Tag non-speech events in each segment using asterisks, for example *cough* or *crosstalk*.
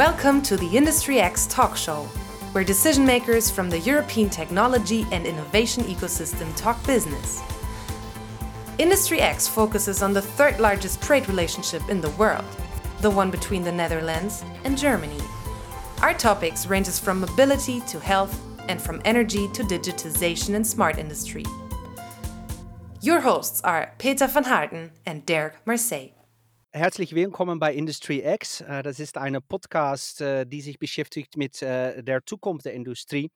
Welcome to the Industry X talk show, where decision makers from the European technology and innovation ecosystem talk business. Industry X focuses on the third largest trade relationship in the world, the one between the Netherlands and Germany. Our topics ranges from mobility to health and from energy to digitization and smart industry. Your hosts are Peter van Harten and Dirk Marseille. Herzlich willkommen bei Industry X. Äh, das ist eine Podcast, äh, die sich beschäftigt mit äh, der Zukunft der Industrie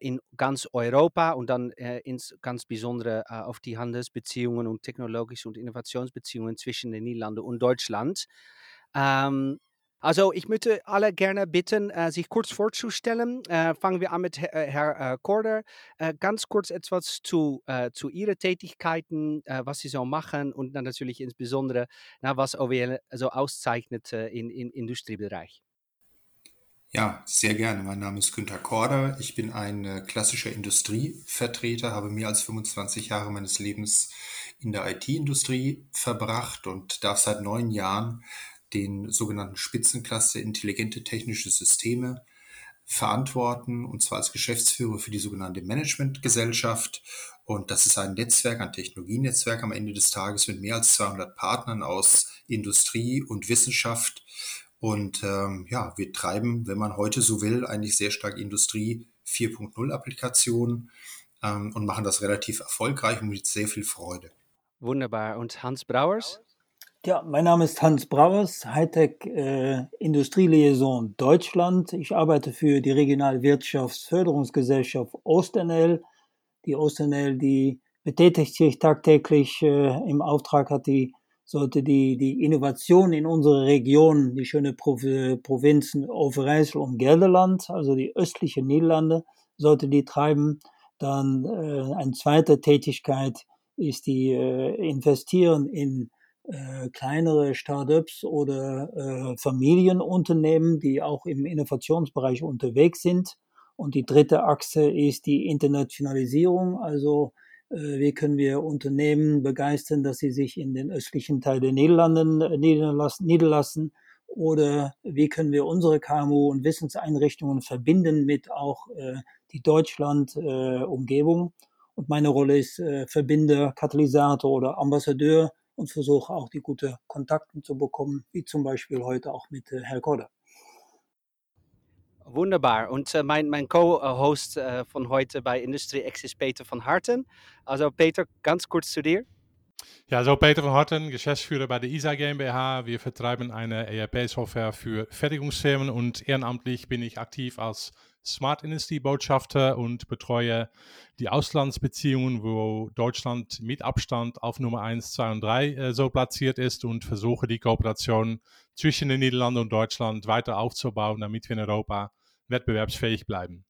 in ganz Europa und dann ins ganz besondere auf die Handelsbeziehungen und technologische und Innovationsbeziehungen zwischen den Niederlanden und Deutschland. Ähm, also ich möchte alle gerne bitten, äh, sich kurz vorzustellen. Äh, fangen wir an mit Herr, äh, Herr Korder. Ganz kurz etwas zu, zu Ihren Tätigkeiten, was Sie so machen und dann natürlich insbesondere, was OWL so auszeichnet im in Industriebereich. Ja, sehr gerne. Mein Name ist Günter Korder. Ich bin ein klassischer Industrievertreter, habe mehr als 25 Jahre meines Lebens in der IT-Industrie verbracht und darf seit neun Jahren den sogenannten Spitzencluster Intelligente Technische Systeme verantworten, und zwar als Geschäftsführer für die sogenannte Managementgesellschaft. Und das ist ein Netzwerk, ein Technologienetzwerk am Ende des Tages mit mehr als 200 Partnern aus Industrie und Wissenschaft. Und ähm, ja, wir treiben, wenn man heute so will, eigentlich sehr stark Industrie 4.0 Applikationen ähm, und machen das relativ erfolgreich und mit sehr viel Freude. Wunderbar. Und Hans Brauers? Ja, mein Name ist Hans Brauers, Hightech äh, Industrieliaison Deutschland. Ich arbeite für die Regionalwirtschaftsförderungsgesellschaft OstNL. Die OstNL, die betätigt sich tagtäglich äh, im Auftrag, hat die, sollte die, die Innovation in unsere Region, die schöne Pro Provinzen Overijssel und Gelderland, also die östlichen Niederlande, sollte die treiben. Dann äh, eine zweite Tätigkeit ist die äh, investieren in äh, kleinere Startups oder äh, Familienunternehmen, die auch im Innovationsbereich unterwegs sind. Und die dritte Achse ist die Internationalisierung. Also äh, wie können wir Unternehmen begeistern, dass sie sich in den östlichen Teil der Niederlanden äh, niederlassen, niederlassen oder wie können wir unsere KMU und Wissenseinrichtungen verbinden mit auch äh, die Deutschland-Umgebung. Äh, und meine Rolle ist äh, Verbinder, Katalysator oder Ambassadeur und versuche auch die guten Kontakte zu bekommen, wie zum Beispiel heute auch mit äh, Herr Kodder. Wunderbar. Und äh, mein, mein Co-Host äh, von heute bei Industrie X ist Peter von Harten. Also Peter, ganz kurz zu dir. Ja, so Peter von Harten, Geschäftsführer bei der ISA GmbH. Wir vertreiben eine ERP-Software für Fertigungsfirmen und ehrenamtlich bin ich aktiv als Smart Industry Botschafter und betreue die Auslandsbeziehungen, wo Deutschland mit Abstand auf Nummer 1, 2 und 3 äh, so platziert ist und versuche die Kooperation zwischen den Niederlanden und Deutschland weiter aufzubauen, damit wir in Europa wettbewerbsfähig bleiben.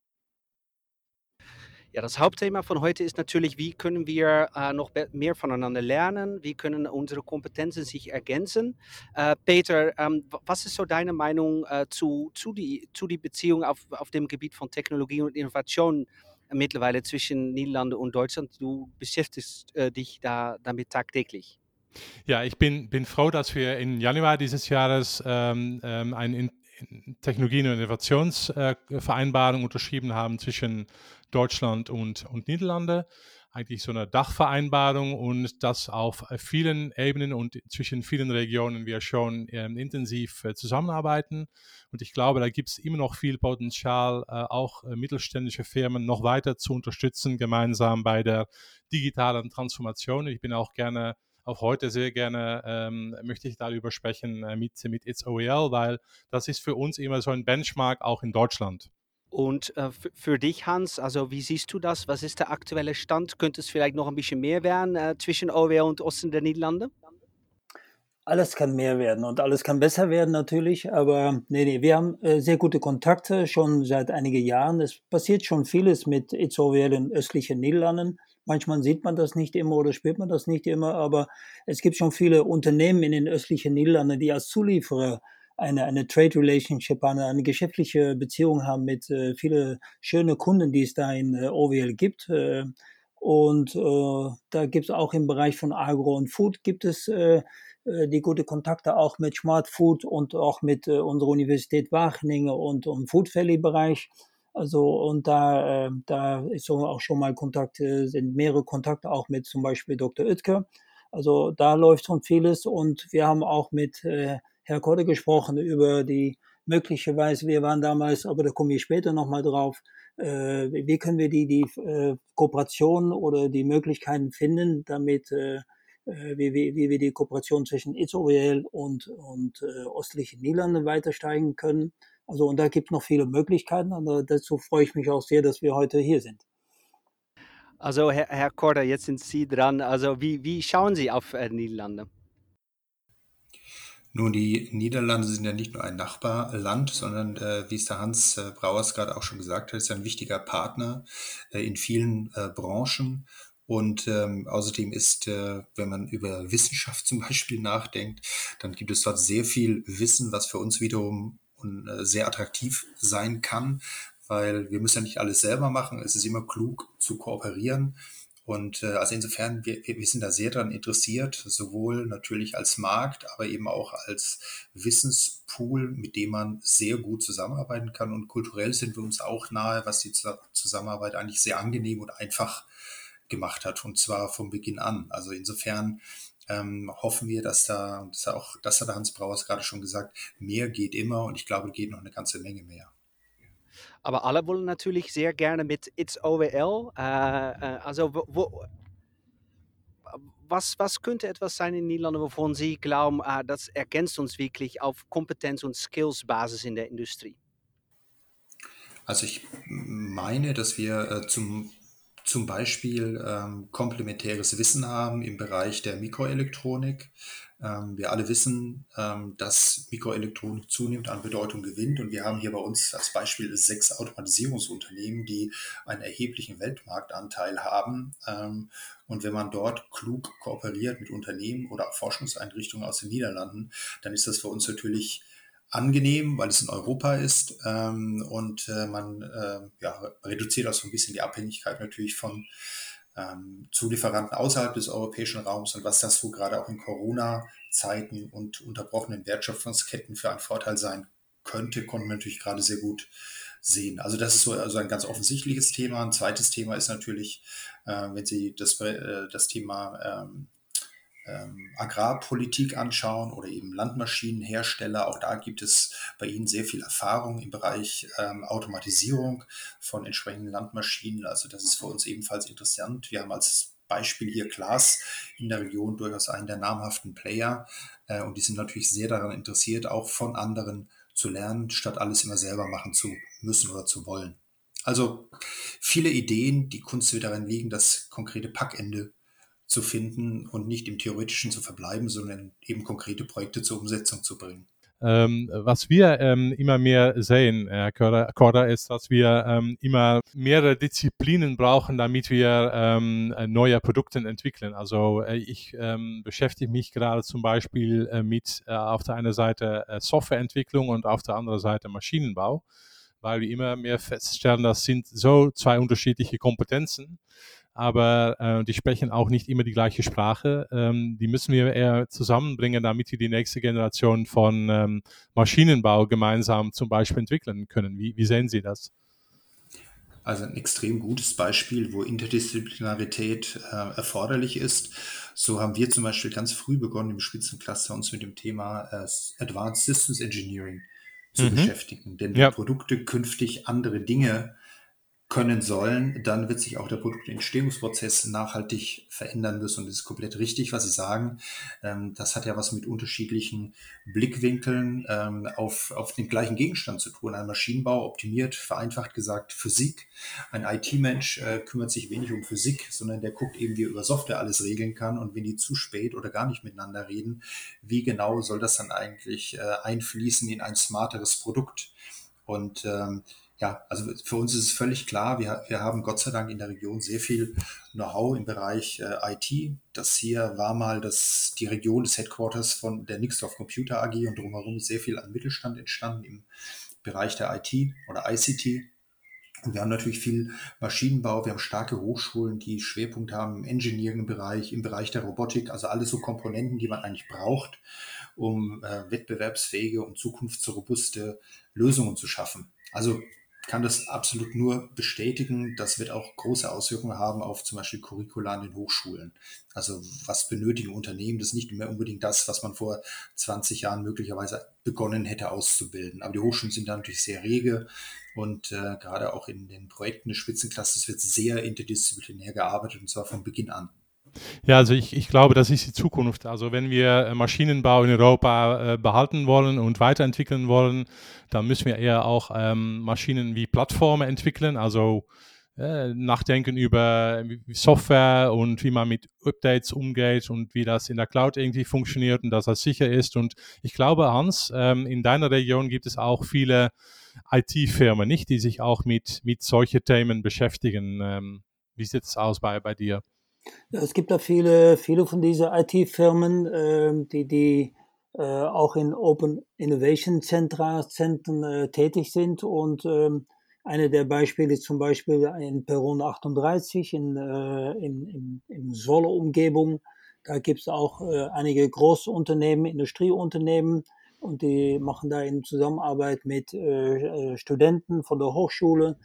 Ja, das Hauptthema von heute ist natürlich, wie können wir äh, noch mehr voneinander lernen, wie können unsere Kompetenzen sich ergänzen. Äh, Peter, ähm, was ist so deine Meinung äh, zu, zu, die, zu die Beziehung auf, auf dem Gebiet von Technologie und Innovation mittlerweile zwischen Niederlande und Deutschland? Du beschäftigst äh, dich da damit tagtäglich. Ja, ich bin, bin froh, dass wir im Januar dieses Jahres ähm, ähm, ein Technologien- und Innovationsvereinbarung unterschrieben haben zwischen Deutschland und, und Niederlande. Eigentlich so eine Dachvereinbarung und das auf vielen Ebenen und zwischen vielen Regionen wir schon ähm, intensiv äh, zusammenarbeiten. Und ich glaube, da gibt es immer noch viel Potenzial, äh, auch äh, mittelständische Firmen noch weiter zu unterstützen, gemeinsam bei der digitalen Transformation. Ich bin auch gerne auch heute sehr gerne ähm, möchte ich darüber sprechen äh, mit, mit It's OEL, weil das ist für uns immer so ein Benchmark auch in Deutschland. Und äh, für dich, Hans, also wie siehst du das? Was ist der aktuelle Stand? Könnte es vielleicht noch ein bisschen mehr werden äh, zwischen OEL und Osten der Niederlande? Alles kann mehr werden und alles kann besser werden natürlich, aber nee, nee, wir haben äh, sehr gute Kontakte schon seit einigen Jahren. Es passiert schon vieles mit It's OEL in östlichen Niederlanden. Manchmal sieht man das nicht immer oder spürt man das nicht immer, aber es gibt schon viele Unternehmen in den östlichen Niederlanden, die als Zulieferer eine, eine Trade Relationship, eine, eine geschäftliche Beziehung haben mit äh, vielen schönen Kunden, die es da in äh, OWL gibt. Äh, und äh, da gibt es auch im Bereich von Agro und Food gibt es äh, äh, die gute Kontakte auch mit Smart Food und auch mit äh, unserer Universität Wageningen und im Food Valley Bereich. Also und da, äh, da ist so auch schon mal Kontakte, sind mehrere Kontakte auch mit zum Beispiel Dr. Oetker. Also da läuft schon vieles und wir haben auch mit äh, Herr Kotte gesprochen über die möglicherweise, wir waren damals, aber da komme ich später nochmal drauf, äh, wie können wir die, die äh, Kooperation oder die Möglichkeiten finden, damit äh, äh wie, wie, wie wir die Kooperation zwischen Israel und, und äh, östlichen Niederlande weiter steigen können. Also und da gibt es noch viele Möglichkeiten, aber dazu freue ich mich auch sehr, dass wir heute hier sind. Also Herr, Herr Korda, jetzt sind Sie dran. Also wie, wie schauen Sie auf äh, Niederlande? Nun, die Niederlande sind ja nicht nur ein Nachbarland, sondern äh, wie es der Hans äh, Brauers gerade auch schon gesagt hat, ist ein wichtiger Partner äh, in vielen äh, Branchen. Und ähm, außerdem ist, äh, wenn man über Wissenschaft *laughs* zum Beispiel nachdenkt, dann gibt es dort sehr viel Wissen, was für uns wiederum äh, sehr attraktiv sein kann, weil wir müssen ja nicht alles selber machen. Es ist immer klug zu kooperieren und äh, also insofern, wir, wir sind da sehr daran interessiert, sowohl natürlich als Markt, aber eben auch als Wissenspool, mit dem man sehr gut zusammenarbeiten kann. Und kulturell sind wir uns auch nahe, was die Zusammenarbeit eigentlich sehr angenehm und einfach gemacht hat. Und zwar von Beginn an. Also insofern ähm, hoffen wir, dass da, das hat auch, das hat Hans Brauers gerade schon gesagt, mehr geht immer und ich glaube, geht noch eine ganze Menge mehr. Aber alle wollen natürlich sehr gerne mit It's OWL. Äh, äh, also wo, wo, was, was könnte etwas sein in Niederlande, wovon Sie glauben, äh, das ergänzt uns wirklich auf Kompetenz- und Skillsbasis in der Industrie? Also ich meine, dass wir äh, zum zum Beispiel ähm, komplementäres Wissen haben im Bereich der Mikroelektronik. Ähm, wir alle wissen, ähm, dass Mikroelektronik zunehmend an Bedeutung gewinnt und wir haben hier bei uns als Beispiel sechs Automatisierungsunternehmen, die einen erheblichen Weltmarktanteil haben. Ähm, und wenn man dort klug kooperiert mit Unternehmen oder Forschungseinrichtungen aus den Niederlanden, dann ist das für uns natürlich angenehm, weil es in Europa ist ähm, und äh, man äh, ja, reduziert auch so ein bisschen die Abhängigkeit natürlich von ähm, Zulieferanten außerhalb des europäischen Raums und was das so gerade auch in Corona-Zeiten und unterbrochenen Wertschöpfungsketten für einen Vorteil sein könnte, konnten wir natürlich gerade sehr gut sehen. Also das ist so also ein ganz offensichtliches Thema. Ein zweites Thema ist natürlich, äh, wenn Sie das, äh, das Thema ähm, ähm, Agrarpolitik anschauen oder eben Landmaschinenhersteller, auch da gibt es bei Ihnen sehr viel Erfahrung im Bereich ähm, Automatisierung von entsprechenden Landmaschinen. Also das ist für uns ebenfalls interessant. Wir haben als Beispiel hier Klaas in der Region durchaus einen der namhaften Player äh, und die sind natürlich sehr daran interessiert, auch von anderen zu lernen, statt alles immer selber machen zu müssen oder zu wollen. Also viele Ideen, die Kunst wird darin liegen, das konkrete Packende zu finden und nicht im Theoretischen zu verbleiben, sondern eben konkrete Projekte zur Umsetzung zu bringen. Ähm, was wir ähm, immer mehr sehen, Herr Korda, ist, dass wir ähm, immer mehrere Disziplinen brauchen, damit wir ähm, neue Produkte entwickeln. Also äh, ich ähm, beschäftige mich gerade zum Beispiel äh, mit äh, auf der einen Seite äh, Softwareentwicklung und auf der anderen Seite Maschinenbau, weil wir immer mehr feststellen, das sind so zwei unterschiedliche Kompetenzen aber äh, die sprechen auch nicht immer die gleiche Sprache. Ähm, die müssen wir eher zusammenbringen, damit wir die nächste Generation von ähm, Maschinenbau gemeinsam zum Beispiel entwickeln können. Wie, wie sehen Sie das? Also ein extrem gutes Beispiel, wo Interdisziplinarität äh, erforderlich ist. So haben wir zum Beispiel ganz früh begonnen, im Spitzencluster uns mit dem Thema äh, Advanced Systems Engineering zu mhm. beschäftigen. Denn ja. Produkte künftig andere Dinge können sollen, dann wird sich auch der Produktentstehungsprozess nachhaltig verändern müssen. Und das ist komplett richtig, was Sie sagen. Ähm, das hat ja was mit unterschiedlichen Blickwinkeln ähm, auf, auf den gleichen Gegenstand zu tun. Ein Maschinenbau optimiert, vereinfacht gesagt, Physik. Ein IT-Mensch äh, kümmert sich wenig um Physik, sondern der guckt eben, wie er über Software alles regeln kann. Und wenn die zu spät oder gar nicht miteinander reden, wie genau soll das dann eigentlich äh, einfließen in ein smarteres Produkt? Und ähm, ja, also für uns ist es völlig klar, wir, wir haben Gott sei Dank in der Region sehr viel Know-how im Bereich äh, IT. Das hier war mal das, die Region des Headquarters von der Nixdorf Computer AG und drumherum sehr viel an Mittelstand entstanden im Bereich der IT oder ICT. Und wir haben natürlich viel Maschinenbau, wir haben starke Hochschulen, die Schwerpunkt haben im Engineering-Bereich, im Bereich der Robotik, also alles so Komponenten, die man eigentlich braucht, um äh, wettbewerbsfähige und zukunftsrobuste Lösungen zu schaffen. Also kann das absolut nur bestätigen. Das wird auch große Auswirkungen haben auf zum Beispiel Curricula an den Hochschulen. Also was benötigen Unternehmen? Das ist nicht mehr unbedingt das, was man vor 20 Jahren möglicherweise begonnen hätte auszubilden. Aber die Hochschulen sind da natürlich sehr rege und äh, gerade auch in den Projekten des Spitzenklasses wird sehr interdisziplinär gearbeitet und zwar von Beginn an. Ja, also ich, ich glaube, das ist die Zukunft. Also wenn wir äh, Maschinenbau in Europa äh, behalten wollen und weiterentwickeln wollen, dann müssen wir eher auch ähm, Maschinen wie Plattformen entwickeln, also äh, nachdenken über Software und wie man mit Updates umgeht und wie das in der Cloud irgendwie funktioniert und dass das sicher ist. Und ich glaube, Hans, ähm, in deiner Region gibt es auch viele IT-Firmen, nicht, die sich auch mit, mit solchen Themen beschäftigen. Ähm, wie sieht es aus bei, bei dir? Es gibt da viele, viele von diesen IT-Firmen, äh, die, die äh, auch in Open Innovation Centra, Zentren äh, tätig sind. Und ähm, eine der Beispiele ist zum Beispiel in Peron 38 in, äh, in, in, in Solle-Umgebung. Da gibt es auch äh, einige Großunternehmen, Industrieunternehmen, und die machen da in Zusammenarbeit mit äh, Studenten von der Hochschule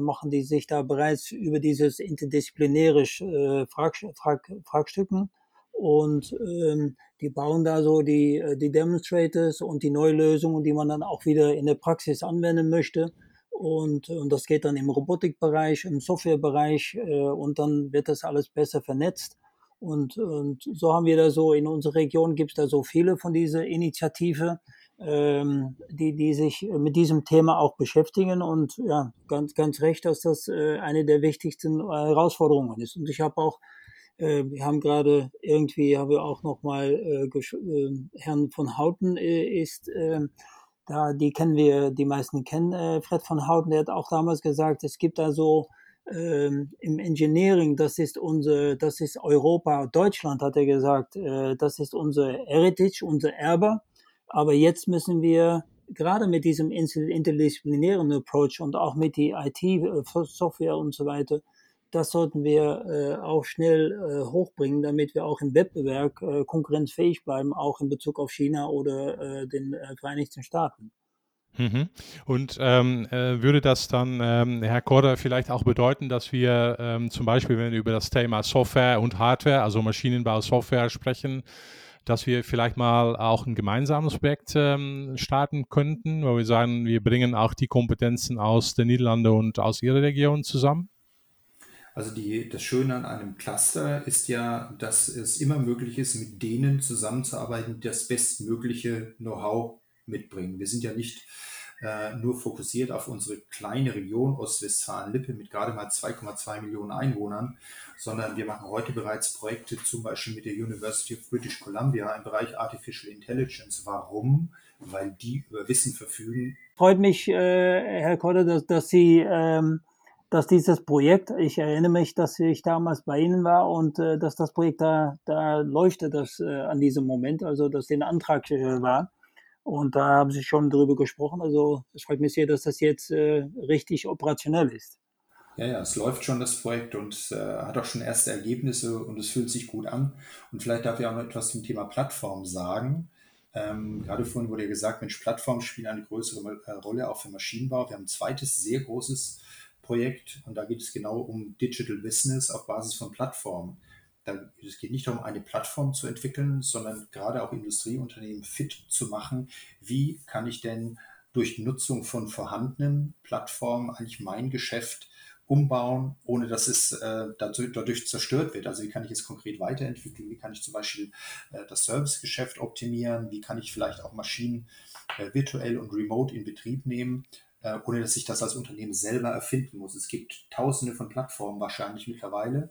machen die sich da bereits über dieses interdisziplinärisch äh, Frag, Frag, Fragstücken und ähm, die bauen da so die, äh, die Demonstrators und die Neulösungen, die man dann auch wieder in der Praxis anwenden möchte. Und, und das geht dann im Robotikbereich, im Softwarebereich äh, und dann wird das alles besser vernetzt. Und, und so haben wir da so, in unserer Region gibt es da so viele von dieser Initiative ähm, die, die sich mit diesem Thema auch beschäftigen. Und ja, ganz, ganz recht, dass das äh, eine der wichtigsten Herausforderungen ist. Und ich habe auch, äh, wir haben gerade irgendwie, haben wir auch nochmal, äh, äh, Herrn von Houten äh, ist, äh, da, die kennen wir, die meisten kennen äh, Fred von Houten, der hat auch damals gesagt, es gibt da so, ähm, im Engineering, das ist unser, das ist Europa, Deutschland, hat er gesagt, äh, das ist unser Heritage, unser Erbe. Aber jetzt müssen wir gerade mit diesem interdisziplinären Approach und auch mit die IT-Software und so weiter, das sollten wir äh, auch schnell äh, hochbringen, damit wir auch im Wettbewerb äh, konkurrenzfähig bleiben, auch in Bezug auf China oder äh, den äh, Vereinigten Staaten. Mhm. Und ähm, äh, würde das dann, ähm, Herr Korder, vielleicht auch bedeuten, dass wir ähm, zum Beispiel, wenn wir über das Thema Software und Hardware, also Maschinenbau, Software sprechen, dass wir vielleicht mal auch ein gemeinsames Projekt ähm, starten könnten, wo wir sagen, wir bringen auch die Kompetenzen aus den Niederlanden und aus Ihrer Region zusammen? Also die, das Schöne an einem Cluster ist ja, dass es immer möglich ist, mit denen zusammenzuarbeiten, die das bestmögliche Know-how mitbringen. Wir sind ja nicht äh, nur fokussiert auf unsere kleine Region Ostwestfalen-Lippe mit gerade mal 2,2 Millionen Einwohnern, sondern wir machen heute bereits Projekte zum Beispiel mit der University of British Columbia im Bereich Artificial Intelligence. Warum? Weil die über Wissen verfügen. Freut mich, äh, Herr Kotter, dass, dass Sie ähm dass dieses Projekt, ich erinnere mich, dass ich damals bei Ihnen war und äh, dass das Projekt da, da leuchtet das äh, an diesem Moment, also dass den Antrag äh, war. Und da haben Sie schon drüber gesprochen. Also es freut mich sehr, dass das jetzt äh, richtig operationell ist. Ja, ja, es läuft schon das Projekt und äh, hat auch schon erste Ergebnisse und es fühlt sich gut an. Und vielleicht darf ich auch noch etwas zum Thema Plattform sagen. Ähm, gerade vorhin wurde ja gesagt, Mensch, Plattformen spielen eine größere äh, Rolle auch für Maschinenbau. Wir haben ein zweites sehr großes Projekt und da geht es genau um Digital Business auf Basis von Plattformen dann, es geht nicht darum, eine Plattform zu entwickeln, sondern gerade auch Industrieunternehmen fit zu machen. Wie kann ich denn durch Nutzung von vorhandenen Plattformen eigentlich mein Geschäft umbauen, ohne dass es äh, dadurch zerstört wird. Also wie kann ich es konkret weiterentwickeln? Wie kann ich zum Beispiel äh, das Servicegeschäft optimieren? Wie kann ich vielleicht auch Maschinen äh, virtuell und remote in Betrieb nehmen, äh, ohne dass ich das als Unternehmen selber erfinden muss? Es gibt tausende von Plattformen wahrscheinlich mittlerweile.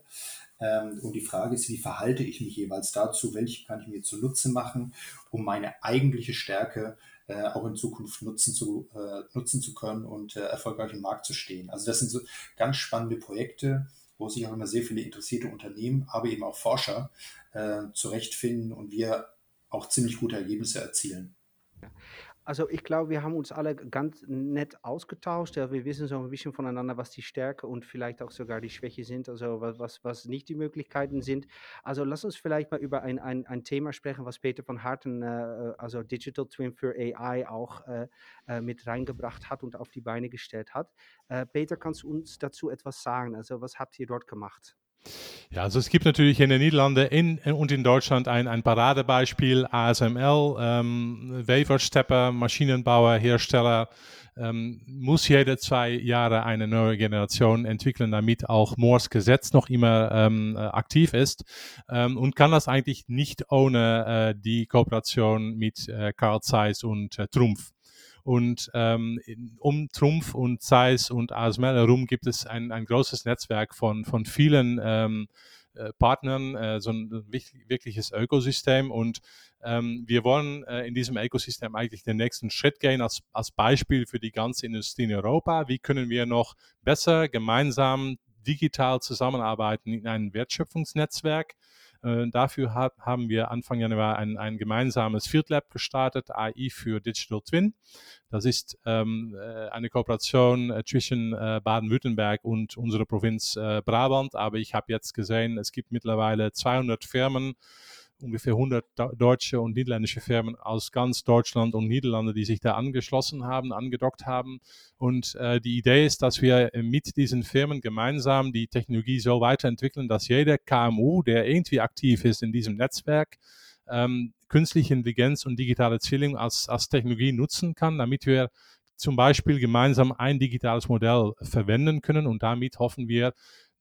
Ähm, und die Frage ist, wie verhalte ich mich jeweils dazu? Welche kann ich mir zunutze machen, um meine eigentliche Stärke äh, auch in Zukunft nutzen zu, äh, nutzen zu können und äh, erfolgreich im Markt zu stehen? Also das sind so ganz spannende Projekte, wo sich auch immer sehr viele interessierte Unternehmen, aber eben auch Forscher zurechtfinden und wir auch ziemlich gute Ergebnisse erzielen. Also ich glaube, wir haben uns alle ganz nett ausgetauscht. Ja, wir wissen so ein bisschen voneinander, was die Stärke und vielleicht auch sogar die Schwäche sind, also was, was, was nicht die Möglichkeiten sind. Also lass uns vielleicht mal über ein, ein, ein Thema sprechen, was Peter von Harten, äh, also Digital Twin für AI, auch äh, äh, mit reingebracht hat und auf die Beine gestellt hat. Äh, Peter, kannst du uns dazu etwas sagen? Also was habt ihr dort gemacht? Ja, also es gibt natürlich in den Niederlanden in, und in Deutschland ein, ein Paradebeispiel, ASML, ähm, Weverstepper, Maschinenbauer, Hersteller, ähm, muss jede zwei Jahre eine neue Generation entwickeln, damit auch Moores Gesetz noch immer ähm, äh, aktiv ist ähm, und kann das eigentlich nicht ohne äh, die Kooperation mit äh, Carl Zeiss und äh, Trumpf. Und ähm, um Trumpf und Zeiss und ASML herum gibt es ein, ein großes Netzwerk von, von vielen ähm, äh, Partnern, äh, so ein wirkliches Ökosystem. Und ähm, wir wollen äh, in diesem Ökosystem eigentlich den nächsten Schritt gehen als, als Beispiel für die ganze Industrie in Europa. Wie können wir noch besser gemeinsam digital zusammenarbeiten in einem Wertschöpfungsnetzwerk? Äh, dafür hat, haben wir Anfang Januar ein, ein gemeinsames Field Lab gestartet, AI für Digital Twin. Das ist ähm, äh, eine Kooperation äh, zwischen äh, Baden-Württemberg und unserer Provinz äh, Brabant. Aber ich habe jetzt gesehen, es gibt mittlerweile 200 Firmen, ungefähr 100 deutsche und niederländische Firmen aus ganz Deutschland und Niederlande, die sich da angeschlossen haben, angedockt haben. Und äh, die Idee ist, dass wir mit diesen Firmen gemeinsam die Technologie so weiterentwickeln, dass jeder KMU, der irgendwie aktiv ist in diesem Netzwerk, ähm, künstliche Intelligenz und digitale Zwilling als, als Technologie nutzen kann, damit wir zum Beispiel gemeinsam ein digitales Modell verwenden können und damit hoffen wir,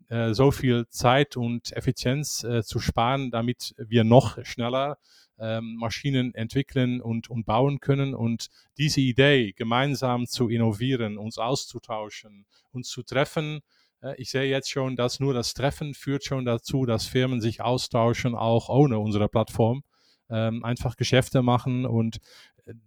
äh, so viel Zeit und Effizienz äh, zu sparen, damit wir noch schneller ähm, Maschinen entwickeln und, und bauen können. Und diese Idee, gemeinsam zu innovieren, uns auszutauschen, uns zu treffen, äh, ich sehe jetzt schon, dass nur das Treffen führt schon dazu, dass Firmen sich austauschen, auch ohne unsere Plattform. Ähm, einfach Geschäfte machen und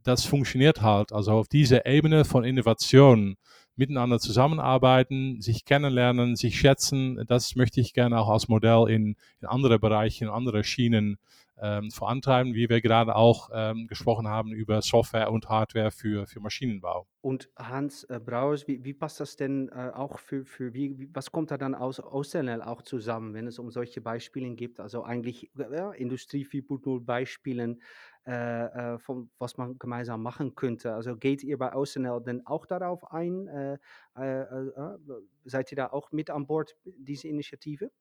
das funktioniert halt. Also auf dieser Ebene von Innovation miteinander zusammenarbeiten, sich kennenlernen, sich schätzen. Das möchte ich gerne auch als Modell in, in andere Bereiche, in andere Schienen ähm, vorantreiben, wie wir gerade auch ähm, gesprochen haben über Software und Hardware für, für Maschinenbau. Und Hans äh, Brauers, wie, wie, passt das denn äh, auch für, für wie, was kommt da dann aus OCNL auch zusammen, wenn es um solche Beispiele geht? Also eigentlich ja, Industrie 4.0 Beispielen, äh, äh, von was man gemeinsam machen könnte. Also geht ihr bei OCNL denn auch darauf ein? Äh, äh, seid ihr da auch mit an Bord, diese Initiative?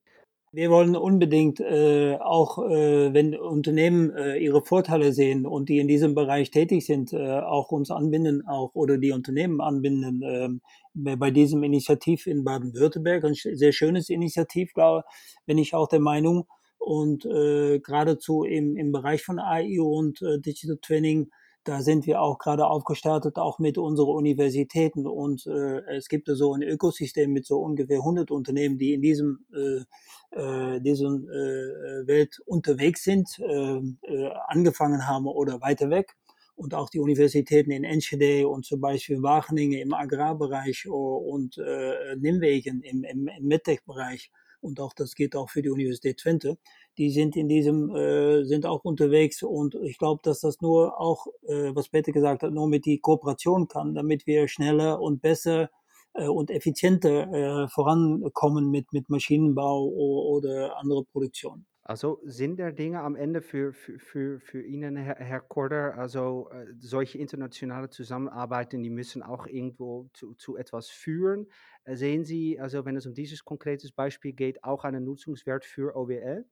Wir wollen unbedingt äh, auch, äh, wenn Unternehmen äh, ihre Vorteile sehen und die in diesem Bereich tätig sind, äh, auch uns anbinden, auch oder die Unternehmen anbinden. Äh, bei diesem Initiativ in Baden-Württemberg, ein sehr schönes Initiativ, glaube bin ich auch der Meinung. Und äh, geradezu im, im Bereich von AI und äh, Digital Twinning da sind wir auch gerade aufgestartet, auch mit unseren Universitäten. Und äh, es gibt so ein Ökosystem mit so ungefähr 100 Unternehmen, die in diesem äh, äh, diesem äh, Welt unterwegs sind, äh, äh, angefangen haben oder weiter weg. Und auch die Universitäten in Enschede und zum Beispiel Wageningen im Agrarbereich und äh, Nimwegen im, im, im MedTech-Bereich und auch das geht auch für die Universität Twente die sind in diesem, äh, sind auch unterwegs und ich glaube, dass das nur auch, äh, was Peter gesagt hat, nur mit die Kooperation kann, damit wir schneller und besser äh, und effizienter äh, vorankommen mit, mit Maschinenbau oder andere Produktion. Also sind der Dinge am Ende für, für, für, für Ihnen, Herr, Herr Korder, also äh, solche internationale Zusammenarbeiten, die müssen auch irgendwo zu, zu etwas führen. Äh, sehen Sie, also wenn es um dieses konkrete Beispiel geht, auch einen Nutzungswert für OWL?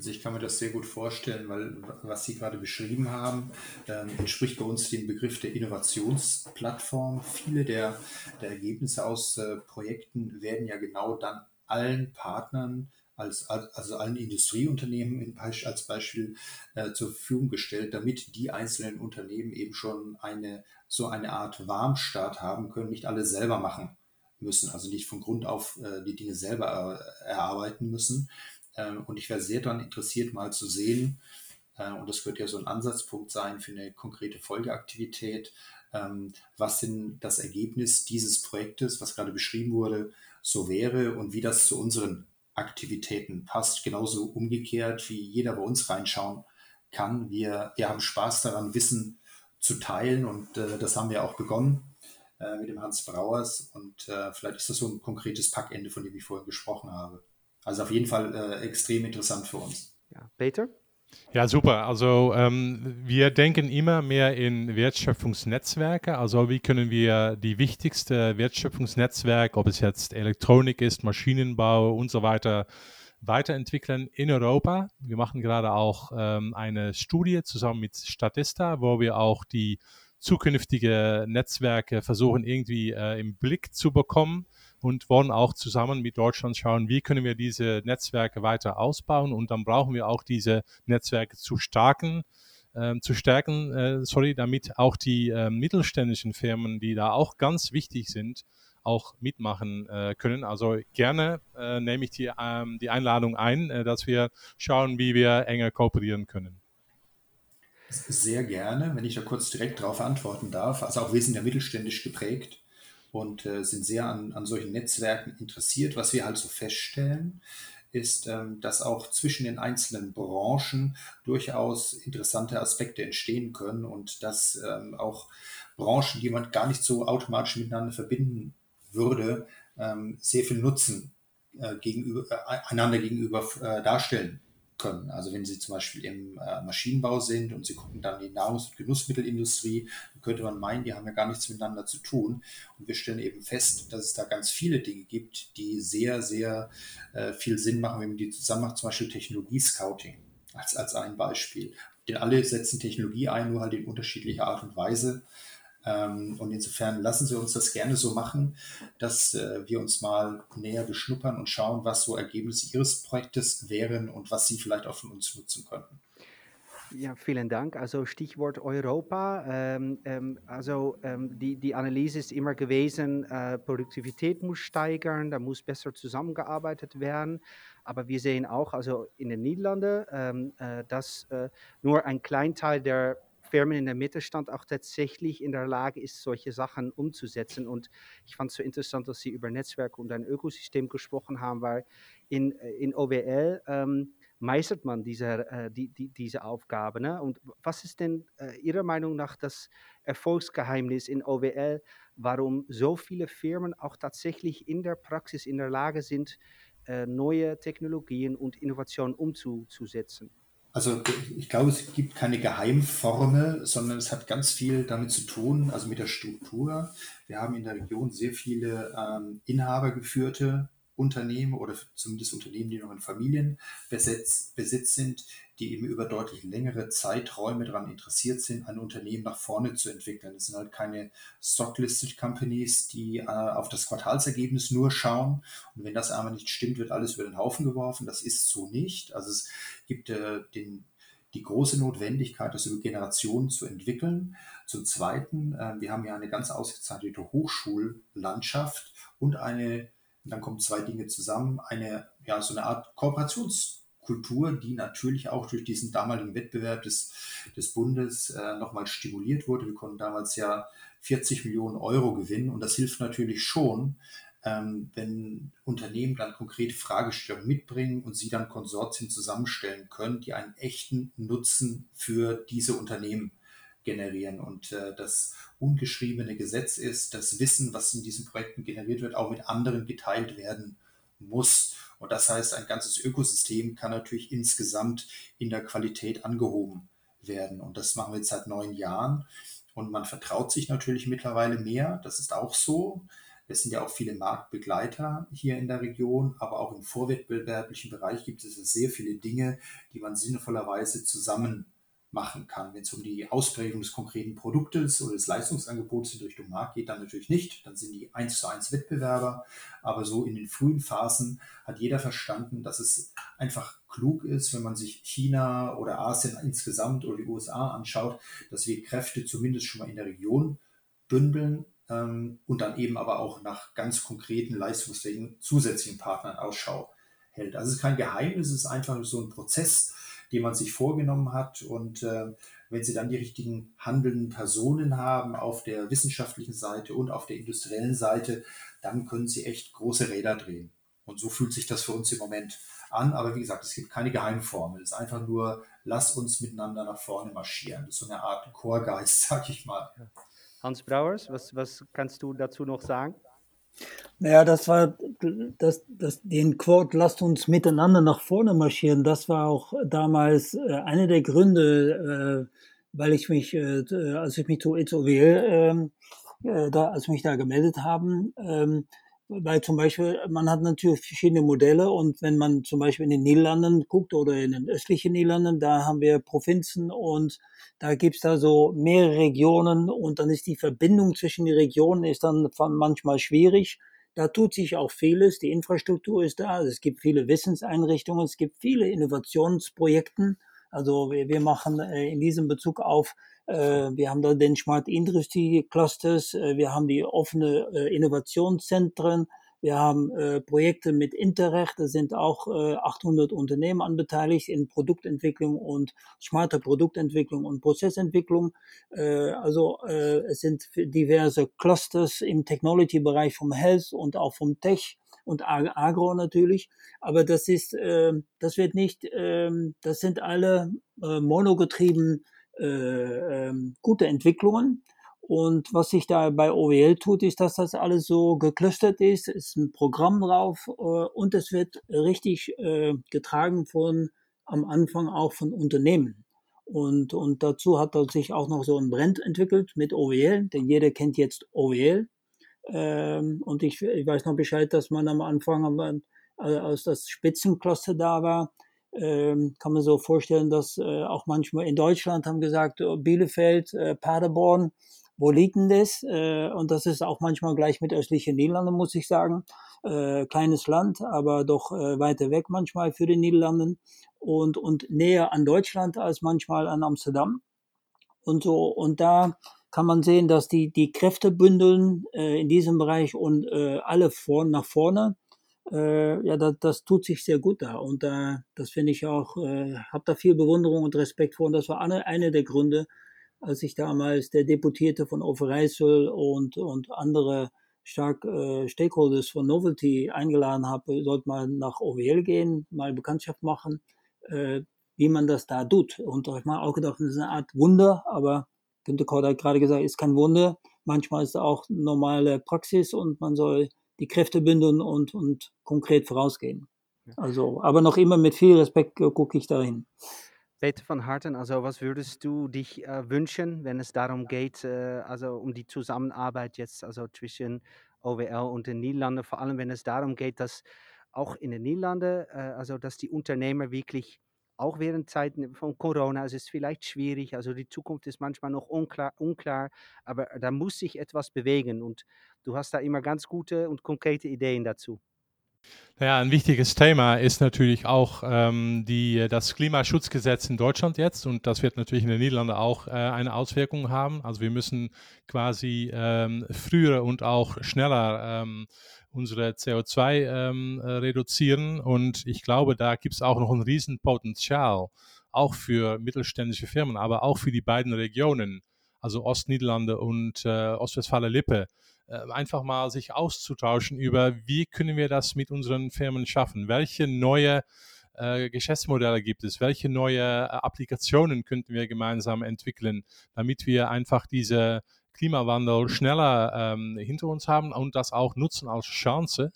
Also ich kann mir das sehr gut vorstellen, weil was Sie gerade beschrieben haben, äh, entspricht bei uns dem Begriff der Innovationsplattform. Viele der, der Ergebnisse aus äh, Projekten werden ja genau dann allen Partnern, als, also allen Industrieunternehmen in, als Beispiel äh, zur Verfügung gestellt, damit die einzelnen Unternehmen eben schon eine so eine Art Warmstart haben können, nicht alle selber machen müssen, also nicht von Grund auf äh, die Dinge selber äh, erarbeiten müssen, und ich wäre sehr daran interessiert, mal zu sehen, äh, und das könnte ja so ein Ansatzpunkt sein für eine konkrete Folgeaktivität, ähm, was denn das Ergebnis dieses Projektes, was gerade beschrieben wurde, so wäre und wie das zu unseren Aktivitäten passt. Genauso umgekehrt, wie jeder bei uns reinschauen kann. Wir, wir haben Spaß daran, Wissen zu teilen. Und äh, das haben wir auch begonnen äh, mit dem Hans Brauers. Und äh, vielleicht ist das so ein konkretes Packende, von dem ich vorhin gesprochen habe. Also auf jeden Fall äh, extrem interessant für uns. Ja, Peter? Ja, super. Also ähm, wir denken immer mehr in Wertschöpfungsnetzwerke. Also wie können wir die wichtigste Wertschöpfungsnetzwerke, ob es jetzt Elektronik ist, Maschinenbau und so weiter, weiterentwickeln in Europa. Wir machen gerade auch ähm, eine Studie zusammen mit Statista, wo wir auch die zukünftige Netzwerke versuchen irgendwie äh, im Blick zu bekommen und wollen auch zusammen mit Deutschland schauen, wie können wir diese Netzwerke weiter ausbauen und dann brauchen wir auch diese Netzwerke zu starken, äh, zu stärken, äh, sorry, damit auch die äh, mittelständischen Firmen, die da auch ganz wichtig sind, auch mitmachen äh, können. Also gerne äh, nehme ich die, ähm, die Einladung ein, äh, dass wir schauen, wie wir enger kooperieren können. Sehr gerne, wenn ich da kurz direkt darauf antworten darf. Also auch wir sind ja mittelständisch geprägt und äh, sind sehr an, an solchen Netzwerken interessiert. Was wir halt so feststellen, ist, ähm, dass auch zwischen den einzelnen Branchen durchaus interessante Aspekte entstehen können und dass ähm, auch Branchen, die man gar nicht so automatisch miteinander verbinden würde, ähm, sehr viel Nutzen äh, gegenüber, äh, einander gegenüber äh, darstellen können. Also wenn Sie zum Beispiel im äh, Maschinenbau sind und Sie gucken dann die Nahrungs- und Genussmittelindustrie, dann könnte man meinen, die haben ja gar nichts miteinander zu tun. Und wir stellen eben fest, dass es da ganz viele Dinge gibt, die sehr, sehr äh, viel Sinn machen, wenn man die zusammen macht, zum Beispiel Technologie-Scouting als, als ein Beispiel. Denn alle setzen Technologie ein, nur halt in unterschiedlicher Art und Weise. Ähm, und insofern lassen Sie uns das gerne so machen, dass äh, wir uns mal näher beschnuppern und schauen, was so Ergebnisse Ihres Projektes wären und was Sie vielleicht auch von uns nutzen könnten. Ja, vielen Dank. Also Stichwort Europa. Ähm, ähm, also ähm, die, die Analyse ist immer gewesen, äh, Produktivität muss steigern, da muss besser zusammengearbeitet werden. Aber wir sehen auch, also in den Niederlanden, ähm, äh, dass äh, nur ein Kleinteil der Firmen in der Mittelstand auch tatsächlich in der Lage ist, solche Sachen umzusetzen. Und ich fand es so interessant, dass Sie über Netzwerke und ein Ökosystem gesprochen haben, weil in, äh, in OWL ähm, meistert man diese, äh, die, die, diese Aufgabe. Ne? Und was ist denn äh, Ihrer Meinung nach das Erfolgsgeheimnis in OWL, warum so viele Firmen auch tatsächlich in der Praxis in der Lage sind, äh, neue Technologien und Innovationen umzusetzen? Also ich glaube, es gibt keine Geheimformel, sondern es hat ganz viel damit zu tun, also mit der Struktur. Wir haben in der Region sehr viele ähm, inhabergeführte Unternehmen oder zumindest Unternehmen, die noch in Familienbesitz Besitz sind, die eben über deutlich längere Zeiträume daran interessiert sind, ein Unternehmen nach vorne zu entwickeln. Das sind halt keine Stocklisted Companies, die äh, auf das Quartalsergebnis nur schauen. Und wenn das einmal nicht stimmt, wird alles über den Haufen geworfen. Das ist so nicht. Also es gibt äh, den, die große Notwendigkeit, das über Generationen zu entwickeln. Zum Zweiten, äh, wir haben ja eine ganz ausgezeichnete Hochschullandschaft und eine, dann kommen zwei Dinge zusammen, eine, ja, so eine Art Kooperations- Kultur, die natürlich auch durch diesen damaligen Wettbewerb des, des Bundes äh, nochmal stimuliert wurde. Wir konnten damals ja 40 Millionen Euro gewinnen und das hilft natürlich schon, ähm, wenn Unternehmen dann konkrete Fragestellungen mitbringen und sie dann Konsortien zusammenstellen können, die einen echten Nutzen für diese Unternehmen generieren. Und äh, das ungeschriebene Gesetz ist, das Wissen, was in diesen Projekten generiert wird, auch mit anderen geteilt werden muss. Und das heißt, ein ganzes Ökosystem kann natürlich insgesamt in der Qualität angehoben werden. Und das machen wir jetzt seit neun Jahren. Und man vertraut sich natürlich mittlerweile mehr. Das ist auch so. Es sind ja auch viele Marktbegleiter hier in der Region, aber auch im vorwettbewerblichen Bereich gibt es sehr viele Dinge, die man sinnvollerweise zusammen machen kann. Wenn es um die Ausprägung des konkreten Produktes oder des Leistungsangebots in Richtung Markt geht, dann natürlich nicht. Dann sind die eins zu eins Wettbewerber. Aber so in den frühen Phasen hat jeder verstanden, dass es einfach klug ist, wenn man sich China oder Asien insgesamt oder die USA anschaut, dass wir Kräfte zumindest schon mal in der Region bündeln ähm, und dann eben aber auch nach ganz konkreten leistungsfähigen zusätzlichen Partnern Ausschau hält. Also es ist kein Geheimnis, es ist einfach so ein Prozess, die man sich vorgenommen hat. Und äh, wenn Sie dann die richtigen handelnden Personen haben auf der wissenschaftlichen Seite und auf der industriellen Seite, dann können Sie echt große Räder drehen. Und so fühlt sich das für uns im Moment an. Aber wie gesagt, es gibt keine Geheimformel. Es ist einfach nur lass uns miteinander nach vorne marschieren. Das ist so eine Art Chorgeist, *laughs* sag ich mal. Hans Brauers, was, was kannst du dazu noch sagen? Naja, das war das, das, den Quote, lasst uns miteinander nach vorne marschieren, das war auch damals äh, einer der Gründe, äh, weil ich mich, äh, als ich mich zu EZOWL, ähm, äh, da, als mich da gemeldet haben, ähm, weil zum Beispiel, man hat natürlich verschiedene Modelle und wenn man zum Beispiel in den Niederlanden guckt oder in den östlichen Niederlanden, da haben wir Provinzen und da gibt's da so mehrere Regionen und dann ist die Verbindung zwischen den Regionen ist dann manchmal schwierig. Da tut sich auch vieles, die Infrastruktur ist da, es gibt viele Wissenseinrichtungen, es gibt viele Innovationsprojekte. Also wir, wir machen äh, in diesem Bezug auf wir haben da den Smart Industry Clusters, äh, wir haben die offene äh, Innovationszentren, wir haben Projekte mit Interreg, da sind auch 800 Unternehmen anbeteiligt in Produktentwicklung und smarte Produktentwicklung und Prozessentwicklung. also es sind diverse Clusters im Technology-Bereich vom Health und auch vom Tech und Agro natürlich. Aber das ist, das wird nicht, ähm, das sind alle monogetrieben äh, ähm, gute Entwicklungen. Und was sich da bei OWL tut, ist, dass das alles so geclustert ist, ist ein Programm drauf äh, und es wird richtig äh, getragen von am Anfang auch von Unternehmen. Und, und dazu hat sich auch noch so ein Brand entwickelt mit OWL, denn jeder kennt jetzt OWL. Ähm, und ich, ich weiß noch Bescheid, dass man am Anfang, als das Spitzencluster da war, ähm, kann man so vorstellen, dass äh, auch manchmal in Deutschland haben gesagt, oh, Bielefeld, äh, Paderborn, wo liegt denn das? Äh, und das ist auch manchmal gleich mit östlichen Niederlanden, muss ich sagen. Äh, kleines Land, aber doch äh, weiter weg manchmal für die Niederlanden und, und näher an Deutschland als manchmal an Amsterdam. Und so, und da kann man sehen, dass die, die Kräfte bündeln äh, in diesem Bereich und äh, alle vorn nach vorne äh, ja, das, das tut sich sehr gut da. Und äh, das finde ich auch, äh, habe da viel Bewunderung und Respekt vor. Und das war eine, eine der Gründe, als ich damals der Deputierte von Overijssel und, und andere stark äh, Stakeholders von Novelty eingeladen habe, sollte mal nach OWL gehen, mal Bekanntschaft machen, äh, wie man das da tut. Und ich habe auch gedacht, das ist eine Art Wunder, aber Günter Kort hat gerade gesagt, ist kein Wunder. Manchmal ist es auch normale Praxis und man soll die Kräfte bündeln und, und konkret vorausgehen. Also, aber noch immer mit viel Respekt äh, gucke ich dahin. Peter van Harten, also was würdest du dich äh, wünschen, wenn es darum geht, äh, also um die Zusammenarbeit jetzt also zwischen OWL und den Niederlanden, vor allem wenn es darum geht, dass auch in den Niederlanden, äh, also dass die Unternehmer wirklich auch während Zeiten von Corona, es ist vielleicht schwierig, also die Zukunft ist manchmal noch unklar, unklar, aber da muss sich etwas bewegen und du hast da immer ganz gute und konkrete Ideen dazu. Ja, ein wichtiges Thema ist natürlich auch ähm, die, das Klimaschutzgesetz in Deutschland jetzt und das wird natürlich in den Niederlanden auch äh, eine Auswirkung haben. Also wir müssen quasi ähm, früher und auch schneller ähm, unsere CO2 ähm, äh, reduzieren und ich glaube, da gibt es auch noch ein Riesenpotenzial, auch für mittelständische Firmen, aber auch für die beiden Regionen, also Ostniederlande und äh, Ostwestfalen-Lippe äh, einfach mal sich auszutauschen über, wie können wir das mit unseren Firmen schaffen? Welche neue äh, Geschäftsmodelle gibt es? Welche neue äh, Applikationen könnten wir gemeinsam entwickeln, damit wir einfach diese Klimawandel schneller ähm, hinter uns haben und das auch nutzen als Chance?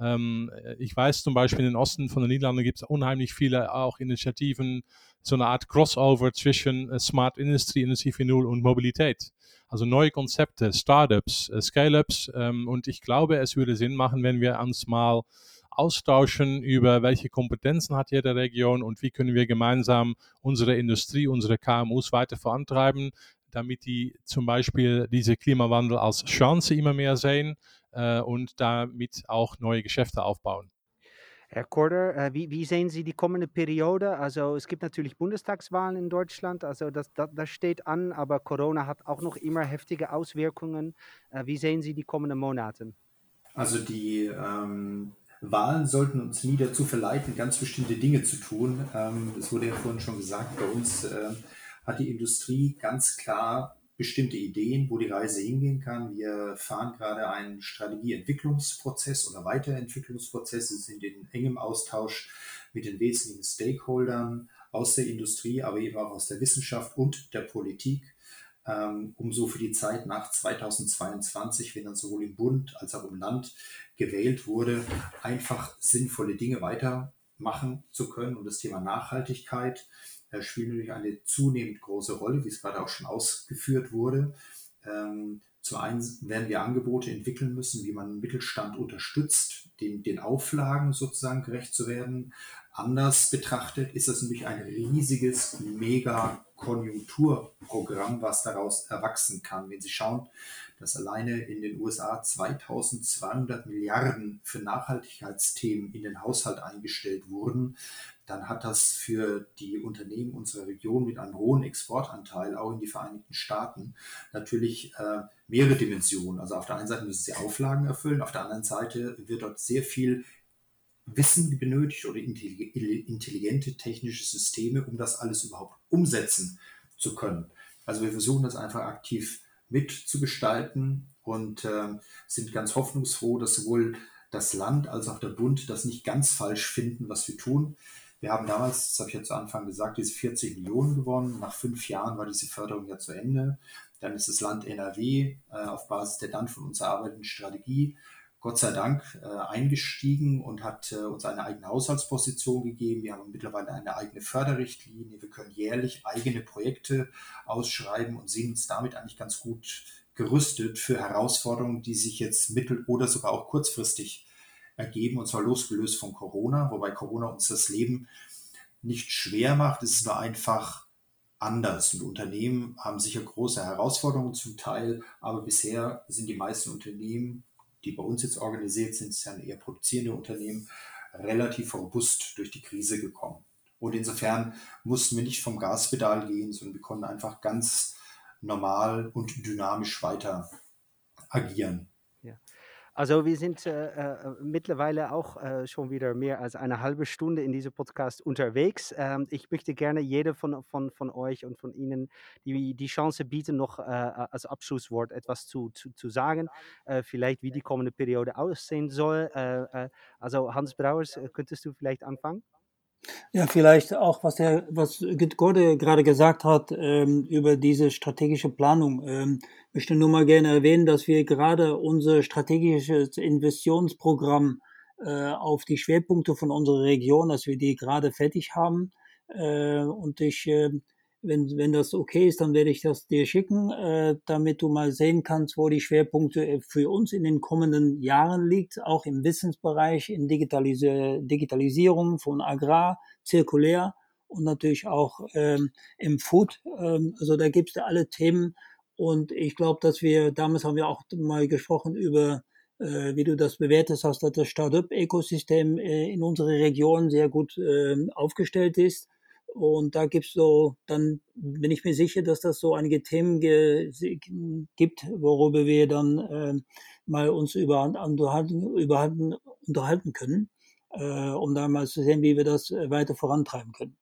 Ähm, ich weiß zum Beispiel, im Osten von den Niederlanden gibt es unheimlich viele auch Initiativen, so eine Art Crossover zwischen äh, Smart Industry, Industrie 4.0 und Mobilität. Also neue Konzepte, Startups, äh, Scale-ups. Ähm, und ich glaube, es würde Sinn machen, wenn wir uns mal austauschen über welche Kompetenzen hat jede Region und wie können wir gemeinsam unsere Industrie, unsere KMUs weiter vorantreiben, damit die zum Beispiel diese Klimawandel als Chance immer mehr sehen äh, und damit auch neue Geschäfte aufbauen. Herr Korder, äh, wie, wie, sehen Sie die kommende Periode? Also es gibt natürlich Bundestagswahlen in Deutschland, also das, das, das steht an, aber Corona hat auch noch immer heftige Auswirkungen. Äh, wie sehen Sie die kommenden Monate? Also die ähm, Wahlen sollten uns nie dazu verleiten, ganz bestimmte Dinge zu tun. Ähm, es wurde ja vorhin schon gesagt, bei uns äh, hat die Industrie ganz klar bestimmte Ideen, wo die Reise hingehen kann. Wir fahren gerade einen Strategieentwicklungsprozess oder Weiterentwicklungsprozess, sind in engem Austausch mit den wesentlichen Stakeholdern aus der Industrie, aber eben auch aus der Wissenschaft und der Politik, ähm, um so für die Zeit nach 2022, wenn dann sowohl im Bund als auch im Land gewählt wurde, einfach sinnvolle Dinge weitermachen zu können. Und das Thema Nachhaltigkeit äh, spielt natürlich eine zunehmend große Rolle, wie es gerade auch schon ausgeführt wurde. Ähm, zum einen werden wir Angebote entwickeln müssen, wie man Mittelstand unterstützt, den, den Auflagen sozusagen gerecht zu werden. Anders betrachtet ist das nämlich ein riesiges, mega Konjunkturprogramm, was daraus erwachsen kann. Wenn Sie schauen, dass alleine in den USA 2200 Milliarden für Nachhaltigkeitsthemen in den Haushalt eingestellt wurden, dann hat das für die Unternehmen unserer Region mit einem hohen Exportanteil, auch in die Vereinigten Staaten, natürlich äh, mehrere Dimensionen. Also auf der einen Seite müssen sie Auflagen erfüllen, auf der anderen Seite wird dort sehr viel Wissen benötigt oder intelligente technische Systeme, um das alles überhaupt umsetzen zu können. Also wir versuchen das einfach aktiv mitzugestalten und äh, sind ganz hoffnungsfroh, dass sowohl das Land als auch der Bund das nicht ganz falsch finden, was wir tun. Wir haben damals, das habe ich ja zu Anfang gesagt, diese 40 Millionen gewonnen. Nach fünf Jahren war diese Förderung ja zu Ende. Dann ist das Land NRW äh, auf Basis der dann von uns erarbeiteten Strategie Gott sei Dank äh, eingestiegen und hat äh, uns eine eigene Haushaltsposition gegeben. Wir haben mittlerweile eine eigene Förderrichtlinie. Wir können jährlich eigene Projekte ausschreiben und sehen uns damit eigentlich ganz gut gerüstet für Herausforderungen, die sich jetzt mittel- oder sogar auch kurzfristig ergeben, und zwar losgelöst von Corona, wobei Corona uns das Leben nicht schwer macht. Es ist nur einfach anders. Und Unternehmen haben sicher große Herausforderungen zum Teil, aber bisher sind die meisten Unternehmen die bei uns jetzt organisiert sind, sind eher produzierende Unternehmen, relativ robust durch die Krise gekommen. Und insofern mussten wir nicht vom Gaspedal gehen, sondern wir konnten einfach ganz normal und dynamisch weiter agieren. Also wir sind äh, äh, mittlerweile auch äh, schon wieder mehr als eine halbe Stunde in diesem Podcast unterwegs. Ähm, ich möchte gerne jede von, von, von euch und von Ihnen die, die Chance bieten, noch äh, als Abschlusswort etwas zu, zu, zu sagen. Äh, vielleicht wie die kommende Periode aussehen soll. Äh, also Hans Brauers, könntest du vielleicht anfangen? Ja, vielleicht auch, was der, was Gorde gerade gesagt hat ähm, über diese strategische Planung. Ähm, möchte nur mal gerne erwähnen, dass wir gerade unser strategisches Investitionsprogramm äh, auf die Schwerpunkte von unserer Region, dass wir die gerade fertig haben. Äh, und ich äh, wenn, wenn das okay ist, dann werde ich das dir schicken, äh, damit du mal sehen kannst, wo die Schwerpunkte äh, für uns in den kommenden Jahren liegt, auch im Wissensbereich, in Digitalis Digitalisierung von Agrar, zirkulär und natürlich auch ähm, im Food. Ähm, also da gibt es da alle Themen. Und ich glaube, dass wir, damals haben wir auch mal gesprochen über, äh, wie du das bewertest hast, dass das Startup-Ökosystem äh, in unserer Region sehr gut äh, aufgestellt ist und da gibt's so, dann bin ich mir sicher, dass das so einige Themen gibt, worüber wir dann äh, mal uns über, unterhalten, unterhalten können, äh, um da mal zu sehen, wie wir das äh, weiter vorantreiben können.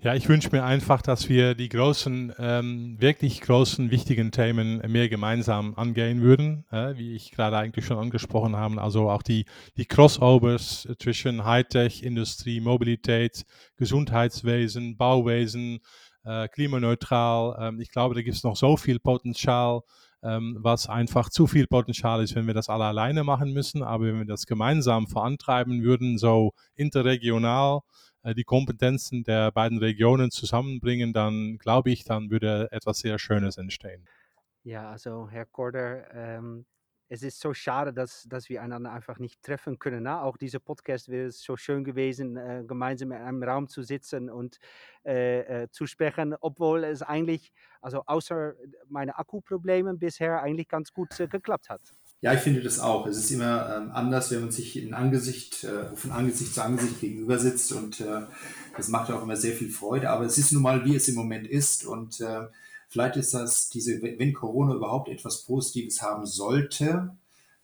Ja, ich wünsche mir einfach, dass wir die großen, ähm, wirklich großen, wichtigen Themen mehr gemeinsam angehen würden, äh, wie ich gerade eigentlich schon angesprochen habe. Also auch die, die Crossovers zwischen Hightech, Industrie, Mobilität, Gesundheitswesen, Bauwesen, äh, klimaneutral. Ähm, ich glaube, da gibt es noch so viel Potenzial, ähm, was einfach zu viel Potenzial ist, wenn wir das alle alleine machen müssen. Aber wenn wir das gemeinsam vorantreiben würden, so interregional, die Kompetenzen der beiden Regionen zusammenbringen, dann glaube ich, dann würde etwas sehr Schönes entstehen. Ja, also Herr Korder, ähm, es ist so schade, dass, dass wir einander einfach nicht treffen können. Ne? Auch dieser Podcast wäre so schön gewesen, äh, gemeinsam in einem Raum zu sitzen und äh, äh, zu sprechen, obwohl es eigentlich, also außer meine Akkuprobleme bisher eigentlich ganz gut äh, geklappt hat. Ja, ich finde das auch. Es ist immer ähm, anders, wenn man sich in Angesicht, äh, von Angesicht zu Angesicht gegenüber sitzt und äh, das macht auch immer sehr viel Freude. Aber es ist nun mal, wie es im Moment ist und äh, vielleicht ist das diese, wenn Corona überhaupt etwas Positives haben sollte,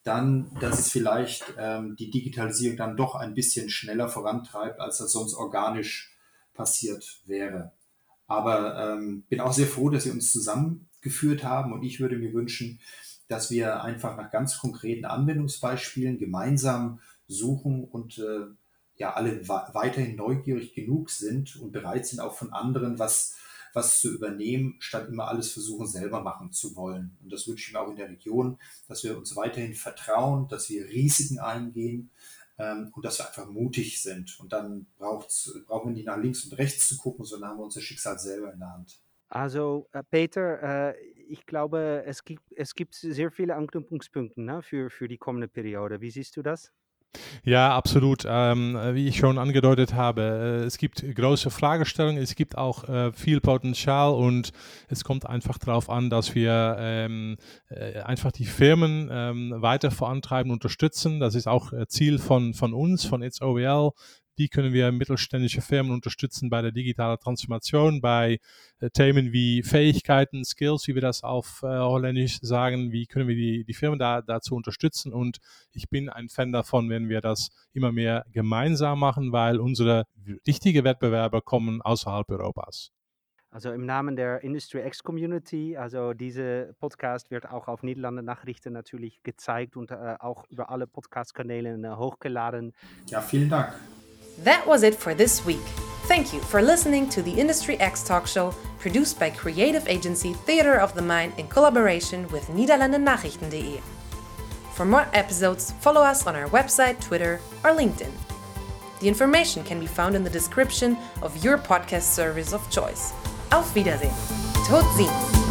dann, dass es vielleicht ähm, die Digitalisierung dann doch ein bisschen schneller vorantreibt, als das sonst organisch passiert wäre. Aber ähm, bin auch sehr froh, dass wir uns zusammengeführt haben und ich würde mir wünschen, dass wir einfach nach ganz konkreten Anwendungsbeispielen gemeinsam suchen und äh, ja alle weiterhin neugierig genug sind und bereit sind, auch von anderen was, was zu übernehmen, statt immer alles versuchen, selber machen zu wollen. Und das wünsche ich mir auch in der Region, dass wir uns weiterhin vertrauen, dass wir Risiken eingehen ähm, und dass wir einfach mutig sind. Und dann braucht's, brauchen wir nicht nach links und rechts zu gucken, sondern haben wir unser Schicksal selber in der Hand. Also, äh, Peter, äh, ich glaube, es gibt, es gibt sehr viele Anknüpfungspunkte ne, für, für die kommende Periode. Wie siehst du das? Ja, absolut. Ähm, wie ich schon angedeutet habe, äh, es gibt große Fragestellungen, es gibt auch äh, viel Potenzial und es kommt einfach darauf an, dass wir ähm, äh, einfach die Firmen ähm, weiter vorantreiben, unterstützen. Das ist auch äh, Ziel von, von uns, von It's OEL, wie können wir mittelständische Firmen unterstützen bei der digitalen Transformation, bei äh, Themen wie Fähigkeiten, Skills, wie wir das auf äh, Holländisch sagen, wie können wir die, die Firmen da, dazu unterstützen. Und ich bin ein Fan davon, wenn wir das immer mehr gemeinsam machen, weil unsere richtigen Wettbewerber kommen außerhalb Europas. Also im Namen der Industry X Community, also diese Podcast wird auch auf Niederlande Nachrichten natürlich gezeigt und äh, auch über alle Podcast-Kanäle äh, hochgeladen. Ja, vielen Dank. That was it for this week. Thank you for listening to the Industry X talk show produced by creative agency Theater of the Mind in collaboration with Niederlande For more episodes, follow us on our website, Twitter, or LinkedIn. The information can be found in the description of your podcast service of choice. Auf Wiedersehen. Tot ziens!